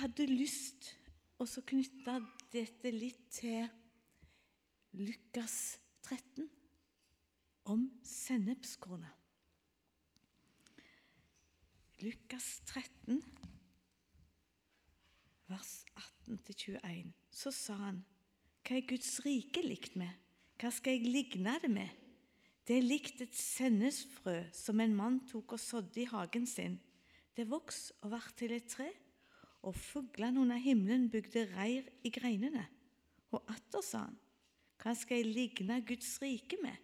hadde lyst å knytte dette litt til Lukas 13 om sennepskornet. Lukas 13, vers 18-21, så sa han hva er Guds rike likt med? Hva skal jeg ligne det med? Det er likt et sennesfrø som en mann tok og sådde i hagen sin. Det vokste og ble til et tre, og fuglene under himmelen bygde reir i greinene. Og atter sa han, hva skal jeg ligne Guds rike med?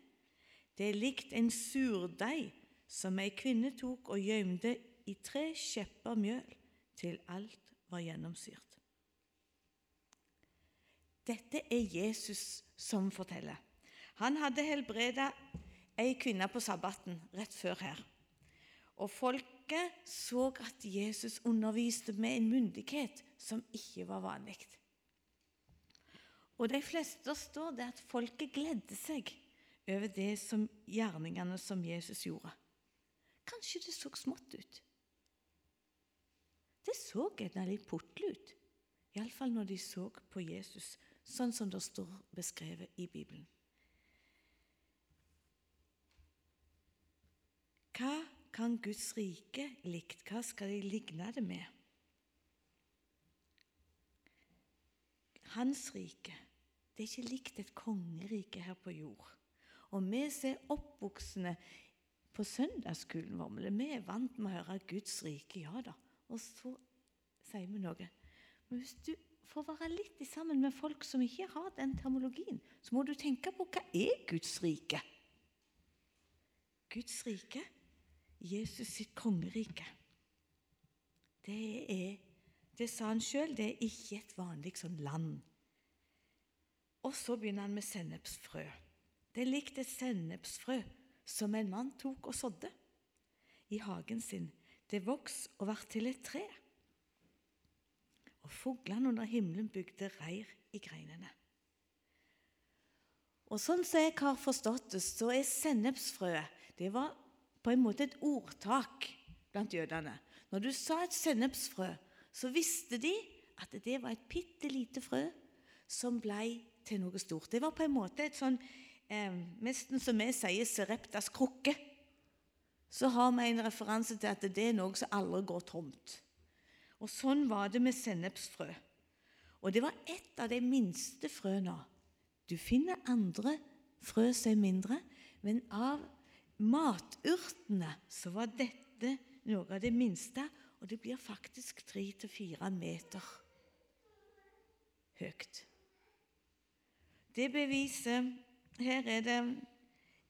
Det er likt en surdeig som ei kvinne tok og gjømte i tre skjepper mjøl til alt var gjennomsyrt. Dette er Jesus som forteller. Han hadde helbreda ei kvinne på sabbaten rett før her. Og folket så at Jesus underviste med en myndighet som ikke var vanlig. Og de fleste står det at folket gledde seg over det som gjerningene som Jesus gjorde. Kanskje det så smått ut. Det så gjerne litt putlete ut, iallfall når de så på Jesus sånn som det står beskrevet i Bibelen. Hva kan Guds rike likt? Hva skal de ligne det med? Hans rike det er ikke likt et kongerike her på jord. Og vi som er oppvoksne på søndagsskolen vår, vi er vant med å høre Guds rike, ja da. Og så sier vi noe. Men hvis du får være litt sammen med folk som ikke har den termologien, så må du tenke på hva er Guds rike? Guds rike, Jesus sitt kongerike. Det er, det sa han sjøl, det er ikke et vanlig sånn land. Og så begynner han med sennepsfrø. Det er likt et sennepsfrø som en mann tok og sådde i hagen sin. Det vokste og ble til et tre og fuglene under himmelen bygde reir i greinene. Og Sånn som jeg har forstått det, så er sennepsfrøet det var på en måte et ordtak blant jødene. Når du sa et sennepsfrø, så visste de at det var et bitte lite frø som ble til noe stort. Det var på en måte et sånn eh, Nesten som vi sier Sereptas krukke. Så har vi en referanse til at det er noe som aldri går tomt. Og Sånn var det med sennepsfrø. Og det var ett av de minste frøene. Du finner andre frø som er mindre, men av maturtene så var dette noe av det minste, og det blir faktisk tre til fire meter høyt. Det beviser Her er det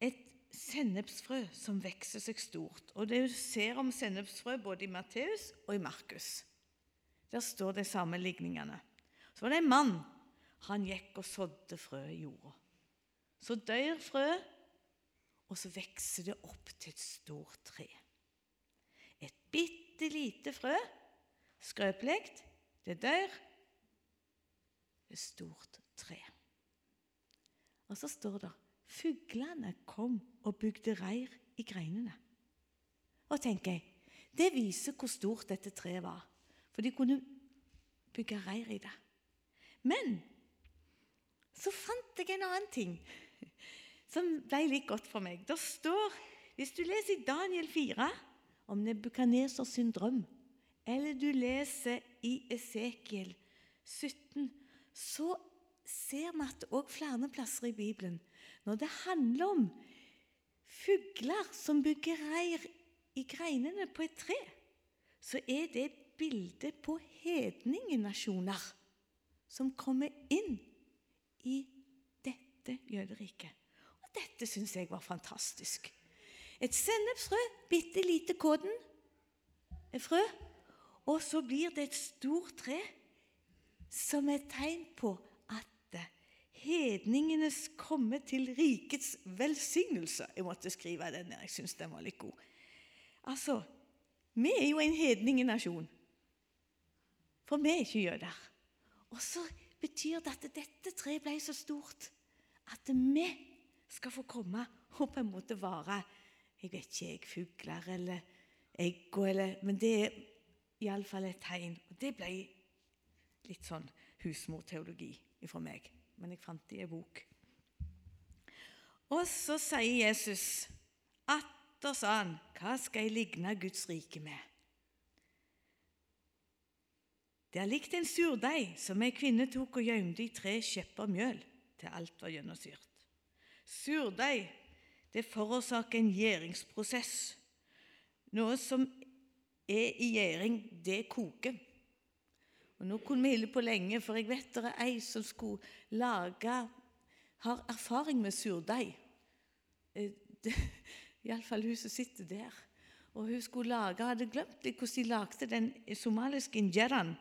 et sennepsfrø som vokser seg stort. Og Du ser om sennepsfrø både i Matteus og i Markus. Der står de samme ligningene. Så var det en mann. Han gikk og sådde frø i jorda. Så dør frøet, og så vokser det opp til et stort tre. Et bitte lite frø, skrøpelig, det dør. Et stort tre. Og så står det fuglene kom og bygde reir i greinene. Og tenker jeg, Det viser hvor stort dette treet var. For de kunne bygge reir i det. Men så fant jeg en annen ting som ble litt godt for meg. Det står, Hvis du leser i Daniel 4 om Nebukadnesers sin eller du leser i Esekiel 17, så ser vi at det òg flere plasser i Bibelen når det handler om fugler som bygger reir i greinene på et tre, så er det bilde på hedningenasjoner som kommer inn i dette jøderiket. Dette syns jeg var fantastisk. Et sennepsfrø, bitte lite et frø, og så blir det et stort tre som er tegn på at hedningenes komme til rikets velsignelse. Jeg måtte skrive den der, jeg syns den var litt god. Altså, vi er jo en hedningenasjon. For vi er ikke jøder. Og så betyr det at dette treet ble så stort at vi skal få komme og på en måte være Jeg vet ikke, jeg, fugler eller egg eller Men det er iallfall et tegn. Og det ble litt sånn husmorteologi fra meg, men jeg fant det i en bok. Og så sier Jesus Atter sa han, hva skal jeg ligne Guds rike med? Det er likt en surdeig som ei kvinne tok og gjemte i tre skjepper mjøl til alt var gjennomsyrt. Surdeig det forårsaker en gjæringsprosess. Noe som er i gjæring, det koker. Og Nå kunne vi holde på lenge, for jeg vet det er ei som skulle lage Har erfaring med surdeig. Eh, Iallfall hun som sitter der. Og hun skulle lage, hadde glemt hvordan de lagde den somaliske injeraen.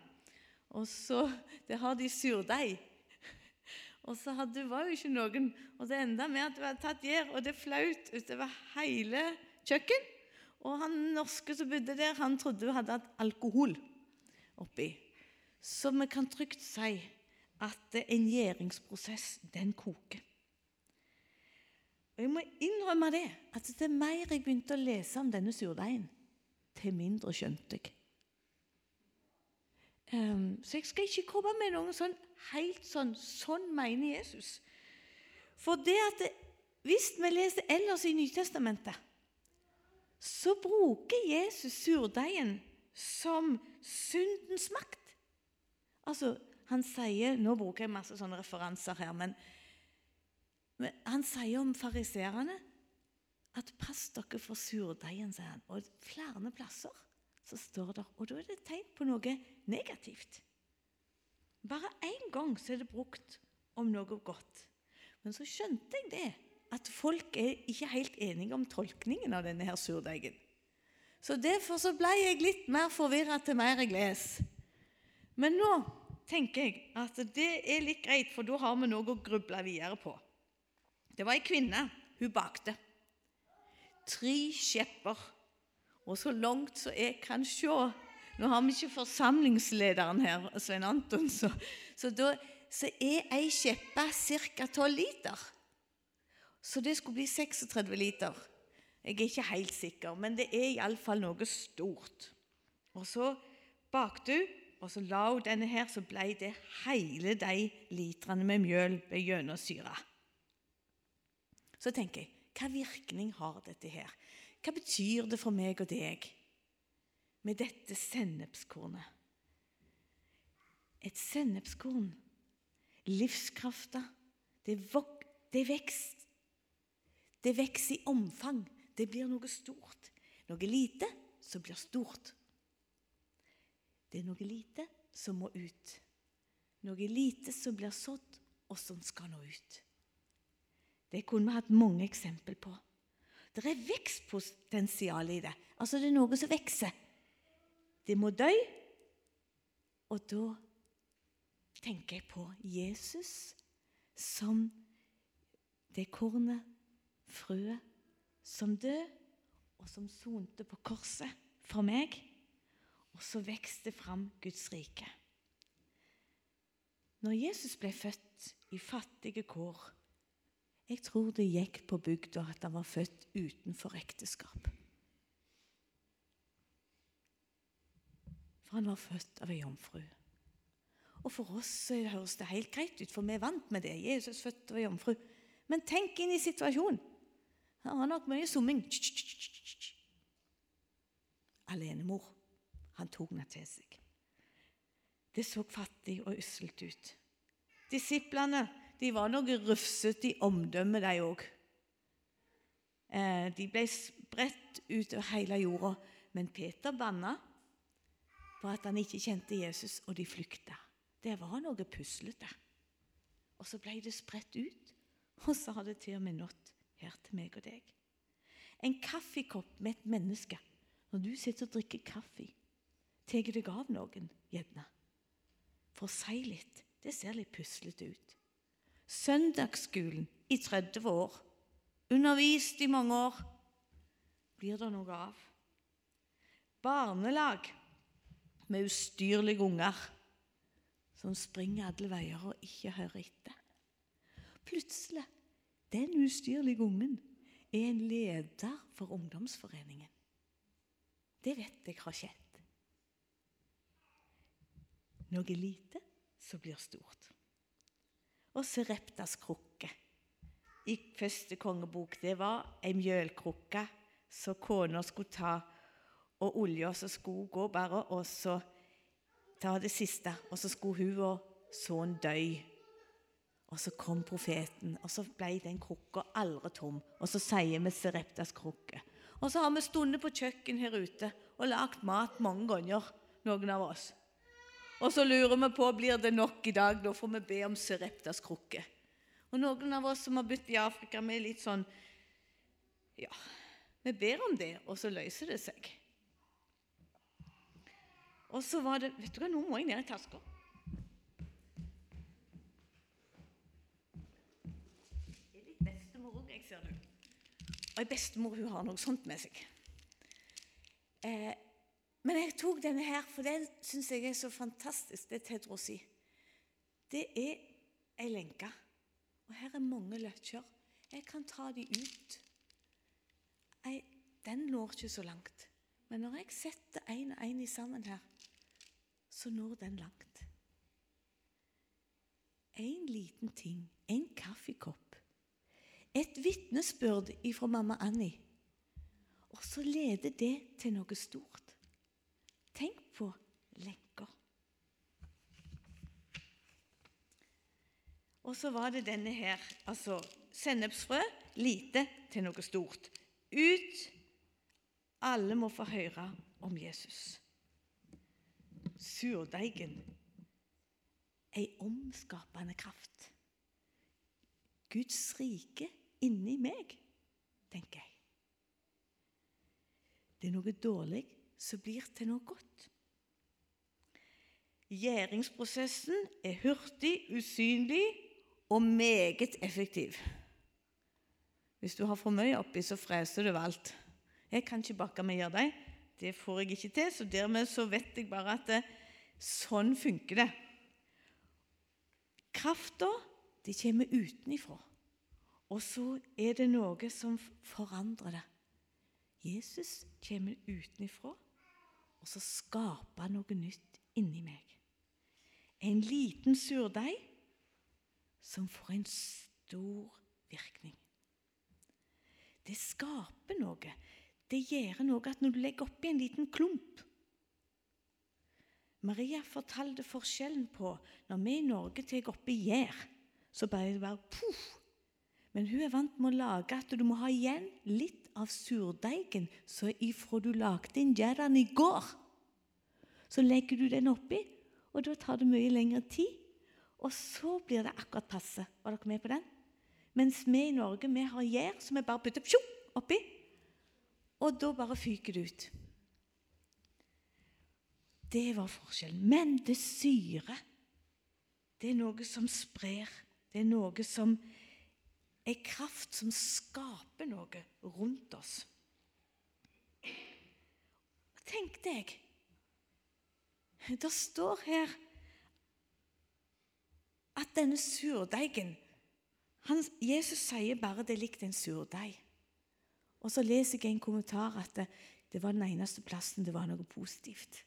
Og så Det har de surdeig. Og så hadde, var jo ikke noen Og det enda med at du hadde tatt gjær, og det flaut utover hele kjøkken. Og han norske som bodde der, han trodde hun hadde hatt alkohol oppi. Så vi kan trygt si at en gjæringsprosess, den koker. Og Jeg må innrømme det, at det er mer jeg begynte å lese om denne surdeigen, til mindre skjønte jeg. Um, så jeg skal ikke komme med noe sånn helt sånn Sånn mener Jesus. For det at Hvis vi leser ellers i Nytestamentet, så bruker Jesus surdeigen som syndens makt. Altså, han sier Nå bruker jeg masse sånne referanser her, men, men han sier om fariseerne at 'pass dere for surdeigen', sier han. Og flere plasser så står det Og da er det et tegn på noe negativt. Bare én gang så er det brukt om noe godt. Men så skjønte jeg det, at folk er ikke helt enige om tolkningen av denne her surdeigen. Så derfor så ble jeg litt mer forvirra til mer jeg leser. Men nå tenker jeg at det er litt greit, for da har vi noe å gruble videre på. Det var ei kvinne. Hun bakte. Tre skjepper og så langt så jeg kan se Nå har vi ikke forsamlingslederen her, Svein Anton, så, så, da, så er ei skjeppe ca. 12 liter. Så det skulle bli 36 liter. Jeg er ikke helt sikker, men det er iallfall noe stort. Og så bakte hun, og så la hun denne her, så ble det hele de litrene med mjøl ble gjennomsyra. Så tenker jeg, hva virkning har dette her? Hva betyr det for meg og deg med dette sennepskornet? Et sennepskorn, livskrafta, det, det vekst. Det vokser i omfang. Det blir noe stort. Noe lite som blir stort. Det er noe lite som må ut. Noe lite som blir sådd, og som skal nå ut. Det kunne vi hatt mange eksempel på. Det er vekstpotensial i det. Altså det er noe som vokser. Det må dø, og da tenker jeg på Jesus som det kornet, frøet, som død, og som sonte på korset for meg. Og så vokste fram Guds rike. Når Jesus ble født i fattige kår jeg tror det gikk på bygda at han var født utenfor ekteskap. For han var født av ei jomfru. Og For oss høres det helt greit ut, for vi er vant med det. Jesus født av ei jomfru. Men tenk inn i situasjonen. Han har nok mye summing. Alenemor. Han tok henne til seg. Det så fattig og usselt ut. Disiplene de var noe rufsete i omdømmet, de òg. Eh, de ble spredt utover hele jorda. Men Peter banna for at han ikke kjente Jesus, og de flykta. Det var noe puslete. Og så ble det spredt ut, og så har det til og med nådd her til meg og deg. En kaffekopp med et menneske. Når du sitter og drikker kaffe, tar deg av noen, gjerne. For å si litt. Det ser litt puslete ut. Søndagsskolen i 30 år, undervist i mange år, blir det noe av. Barnelag med ustyrlige unger som springer alle veier og ikke hører etter. Plutselig den ustyrlige ungen er en leder for ungdomsforeningen. Det vet jeg har skjedd. Noe lite som blir stort. Og Sereptas krukke i første kongebok, det var ei mjølkrukke som kona skulle ta, og olja som skulle gå bare, og så ta det siste. Og så skulle hun og sønnen dø. Og så kom profeten, og så ble den krukka aldri tom. Og så sier vi Sereptas krukke. Og så har vi stundet på kjøkken her ute og lagd mat mange ganger, noen av oss. Og så lurer vi på blir det nok i dag. Da får vi be om Sereptas krukke. Og noen av oss som har bodd i Afrika, vi er litt sånn Ja, vi ber om det, og så løser det seg. Og så var det Vet du hva, nå må jeg ned i taska. Det er litt bestemor jeg ser det. Og ei bestemor hun har noe sånt med seg. Eh, men jeg tok denne her, for den syns jeg er så fantastisk. Det er Tedrosi. Det er ei lenke. Og her er mange løkker. Jeg kan ta de ut. Jeg, den når ikke så langt. Men når jeg setter én og én sammen her, så når den langt. En liten ting, en kaffekopp, et vitnesbyrd fra mamma Annie, og så leder det til noe stort. Tenk på lenker. Og så var det denne her, altså sennepsfrø, lite til noe stort. Ut. Alle må få høre om Jesus. Surdeigen. Ei omskapende kraft. Guds rike inni meg, tenker jeg. Det er noe dårlig som blir til noe godt. Gjæringsprosessen er hurtig, usynlig og meget effektiv. Hvis du har for mye oppi, så freser du alt. Jeg kan ikke bakke meg gjøre det. Får jeg ikke til, så dermed så vet jeg bare at det, sånn funker det. Krafta, det kommer utenifra. Og så er det noe som forandrer det. Jesus kommer utenifra, og så skaper han noe nytt inni meg. En liten surdeig som får en stor virkning. Det skaper noe. Det gjør noe at når du legger oppi en liten klump Maria fortalte forskjellen på når vi i Norge tar oppi gjær, så bare det bare poff. Men hun er vant med å lage at du må ha igjen litt av surdeigen så ifra du lagde inn gjærene i går. Så legger du den oppi, og da tar det mye lengre tid. Og så blir det akkurat passe. Var dere med på den? Mens vi i Norge vi har gjær som vi bare putter oppi, og da bare fyker det ut. Det var forskjellen. Men det syre, det er noe som sprer. Det er noe som er kraft som skaper noe rundt oss. Tenk deg Det står her at denne surdeigen Jesus sier bare det er likt en surdeig. Og så leser jeg en kommentar at det, det var den eneste plassen det var noe positivt.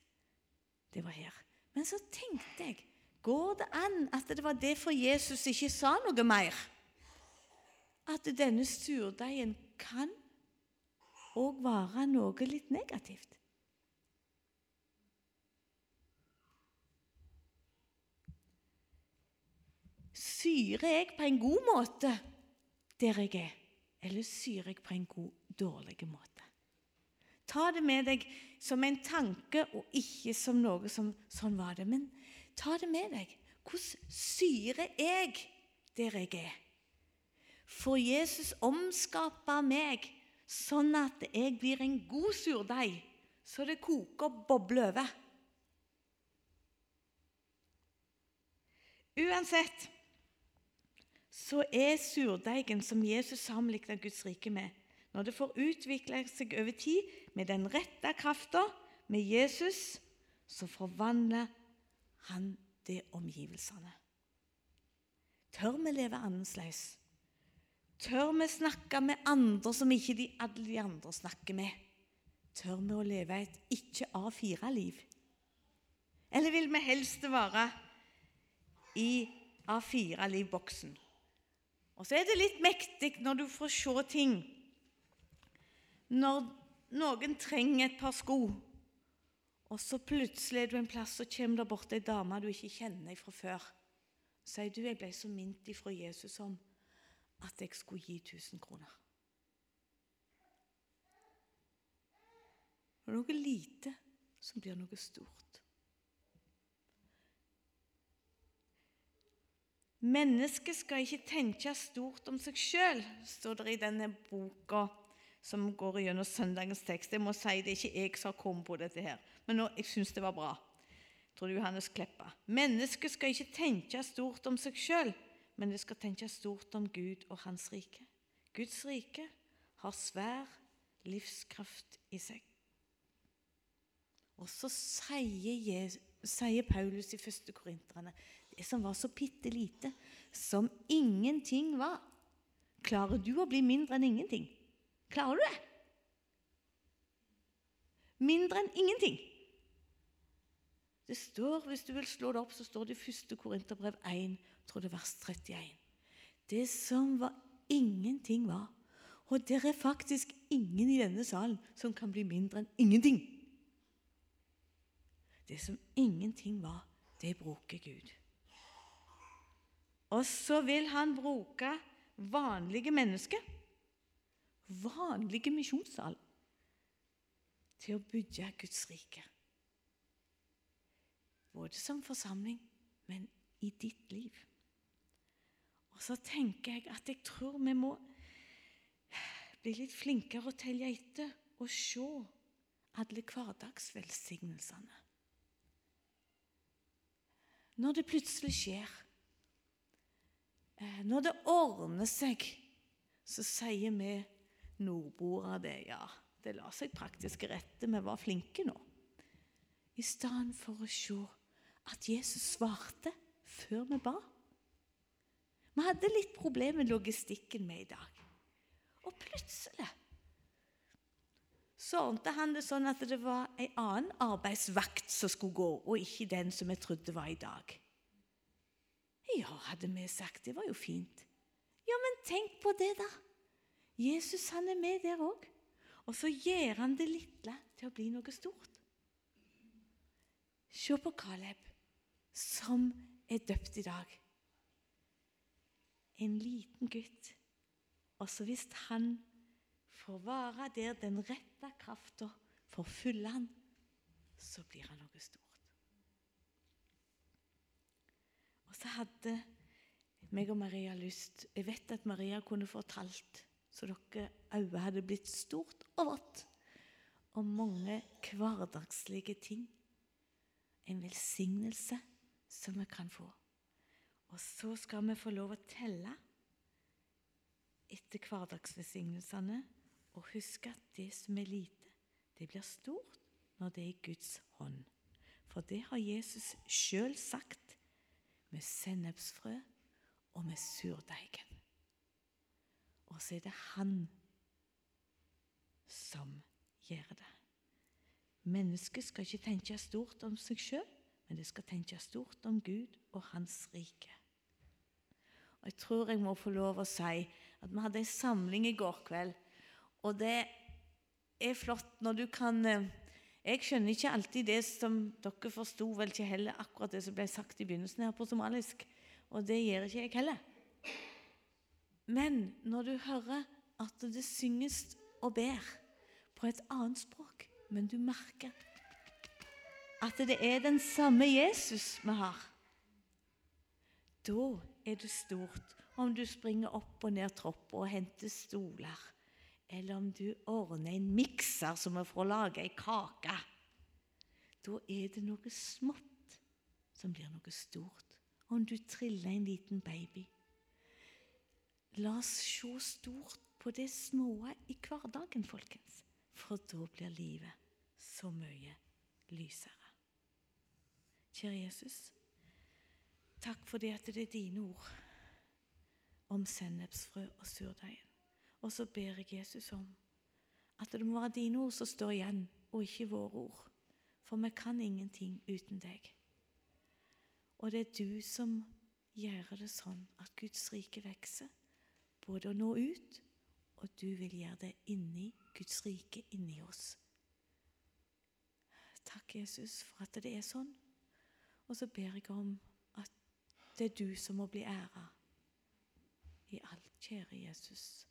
Det var her. Men så tenkte jeg Går det an at det var derfor Jesus ikke sa noe mer? At denne surdeigen kan òg være noe litt negativt? Syrer jeg på en god måte der jeg er, eller syrer jeg på en god, dårlig måte? Ta det med deg som en tanke, og ikke som noe som sånn var det. Men ta det med deg. Hvordan syrer jeg der jeg er? For Jesus omskape meg sånn at jeg blir en god surdeig, så det koker og bobler over. Uansett så er surdeigen som Jesus sammenligner Guds rike med, når det får utvikle seg over tid med den rette krafta, med Jesus, så forvandler han det omgivelsene. Tør vi leve annerledes? Tør vi snakke med andre som ikke de, alle de andre snakker med? Tør vi å leve et ikke A4-liv? Eller vil vi helst være i A4-livboksen. Og så er det litt mektig når du får se ting. Når noen trenger et par sko, og så plutselig er du en plass og kommer der borte ei dame du ikke kjenner fra før. Sier du jeg ble så minnet ifra Jesus om at jeg skulle gi 1000 kroner. Det er noe lite som blir noe stort. Mennesket skal ikke tenke stort om seg sjøl, står det i denne boka som går gjennom søndagens tekst. Jeg må si Det er ikke jeg som har kommet på dette, her, men nå, jeg syns det var bra. Tror er Johannes Kleppa. Mennesket skal ikke tenke stort om seg sjøl, men det skal tenke stort om Gud og Hans rike. Guds rike har svær livskraft i seg. Og så sier, sier Paulus i første Korinterne det som var så bitte lite, som ingenting var. Klarer du å bli mindre enn ingenting? Klarer du det? Mindre enn ingenting. Det står, Hvis du vil slå det opp, så står det i 1. Korinterbrev 1, tror det vers 31. Det som var ingenting, var. Og det er faktisk ingen i denne salen som kan bli mindre enn ingenting. Det som ingenting var, det bruker Gud. Og så vil han bruke vanlige mennesker, vanlige misjonssal, til å bygge Guds rike. Både som forsamling, men i ditt liv. Og så tenker jeg at jeg tror vi må bli litt flinkere å telle etter og se alle hverdagsvelsignelsene. Når det plutselig skjer, når det ordner seg, så sier vi nordboere det. Ja, det la seg praktisk rette, vi var flinke nå. I stedet for å se at Jesus svarte før vi ba. Vi hadde litt problemer med logistikken med i dag. Og plutselig så ordnet han det sånn at det var en annen arbeidsvakt som skulle gå, og ikke den som jeg trodde var i dag. Ja, hadde vi sagt. Det var jo fint. Ja, men tenk på det, da. Jesus han er med der òg. Og så gjør han det lille til å bli noe stort. Se på Caleb, som er døpt i dag. En liten gutt. Og så hvis han får være der den rette krafta får fylle han, så blir han noe stort. Og så hadde meg og Maria lyst Jeg vet at Maria kunne fortalt, så dere øyne hadde blitt stort og vått, om mange hverdagslige ting. En velsignelse som vi kan få. Og så skal vi få lov å telle etter hverdagsvelsignelsene og huske at det som er lite, det blir stort når det er i Guds hånd. For det har Jesus sjøl sagt med sennepsfrø og med surdeigen. Og så er det han som gjør det. Mennesket skal ikke tenke stort om seg sjøl, men det skal tenke stort om Gud og Hans rike. Og Jeg tror jeg må få lov å si at vi hadde en samling i går kveld. Og det er flott når du kan eh, Jeg skjønner ikke alltid det som dere forsto, vel ikke heller akkurat det som ble sagt i begynnelsen her på somalisk. Og det gjør ikke jeg heller. Men når du hører at det synges og ber på et annet språk, men du merker at det er den samme Jesus vi har, da er det stort om du springer opp og ned trappa og henter stoler, eller om du ordner en mikser som er for å lage ei kake. Da er det noe smått som blir noe stort. Om du triller en liten baby. La oss se stort på det små i hverdagen, folkens, for da blir livet så mye lysere. Kjære Jesus, takk for det at det er dine ord om sennepsfrø og surdeigen. Og så ber jeg Jesus om at det må være dine ord som står igjen, og ikke våre ord. For vi kan ingenting uten deg. Og det er du som gjør det sånn at Guds rike vokser, både å nå ut, og du vil gjøre det inni Guds rike inni oss. Takk, Jesus, for at det er sånn. Og så ber jeg om at det er du som må bli æra i alt, kjære Jesus.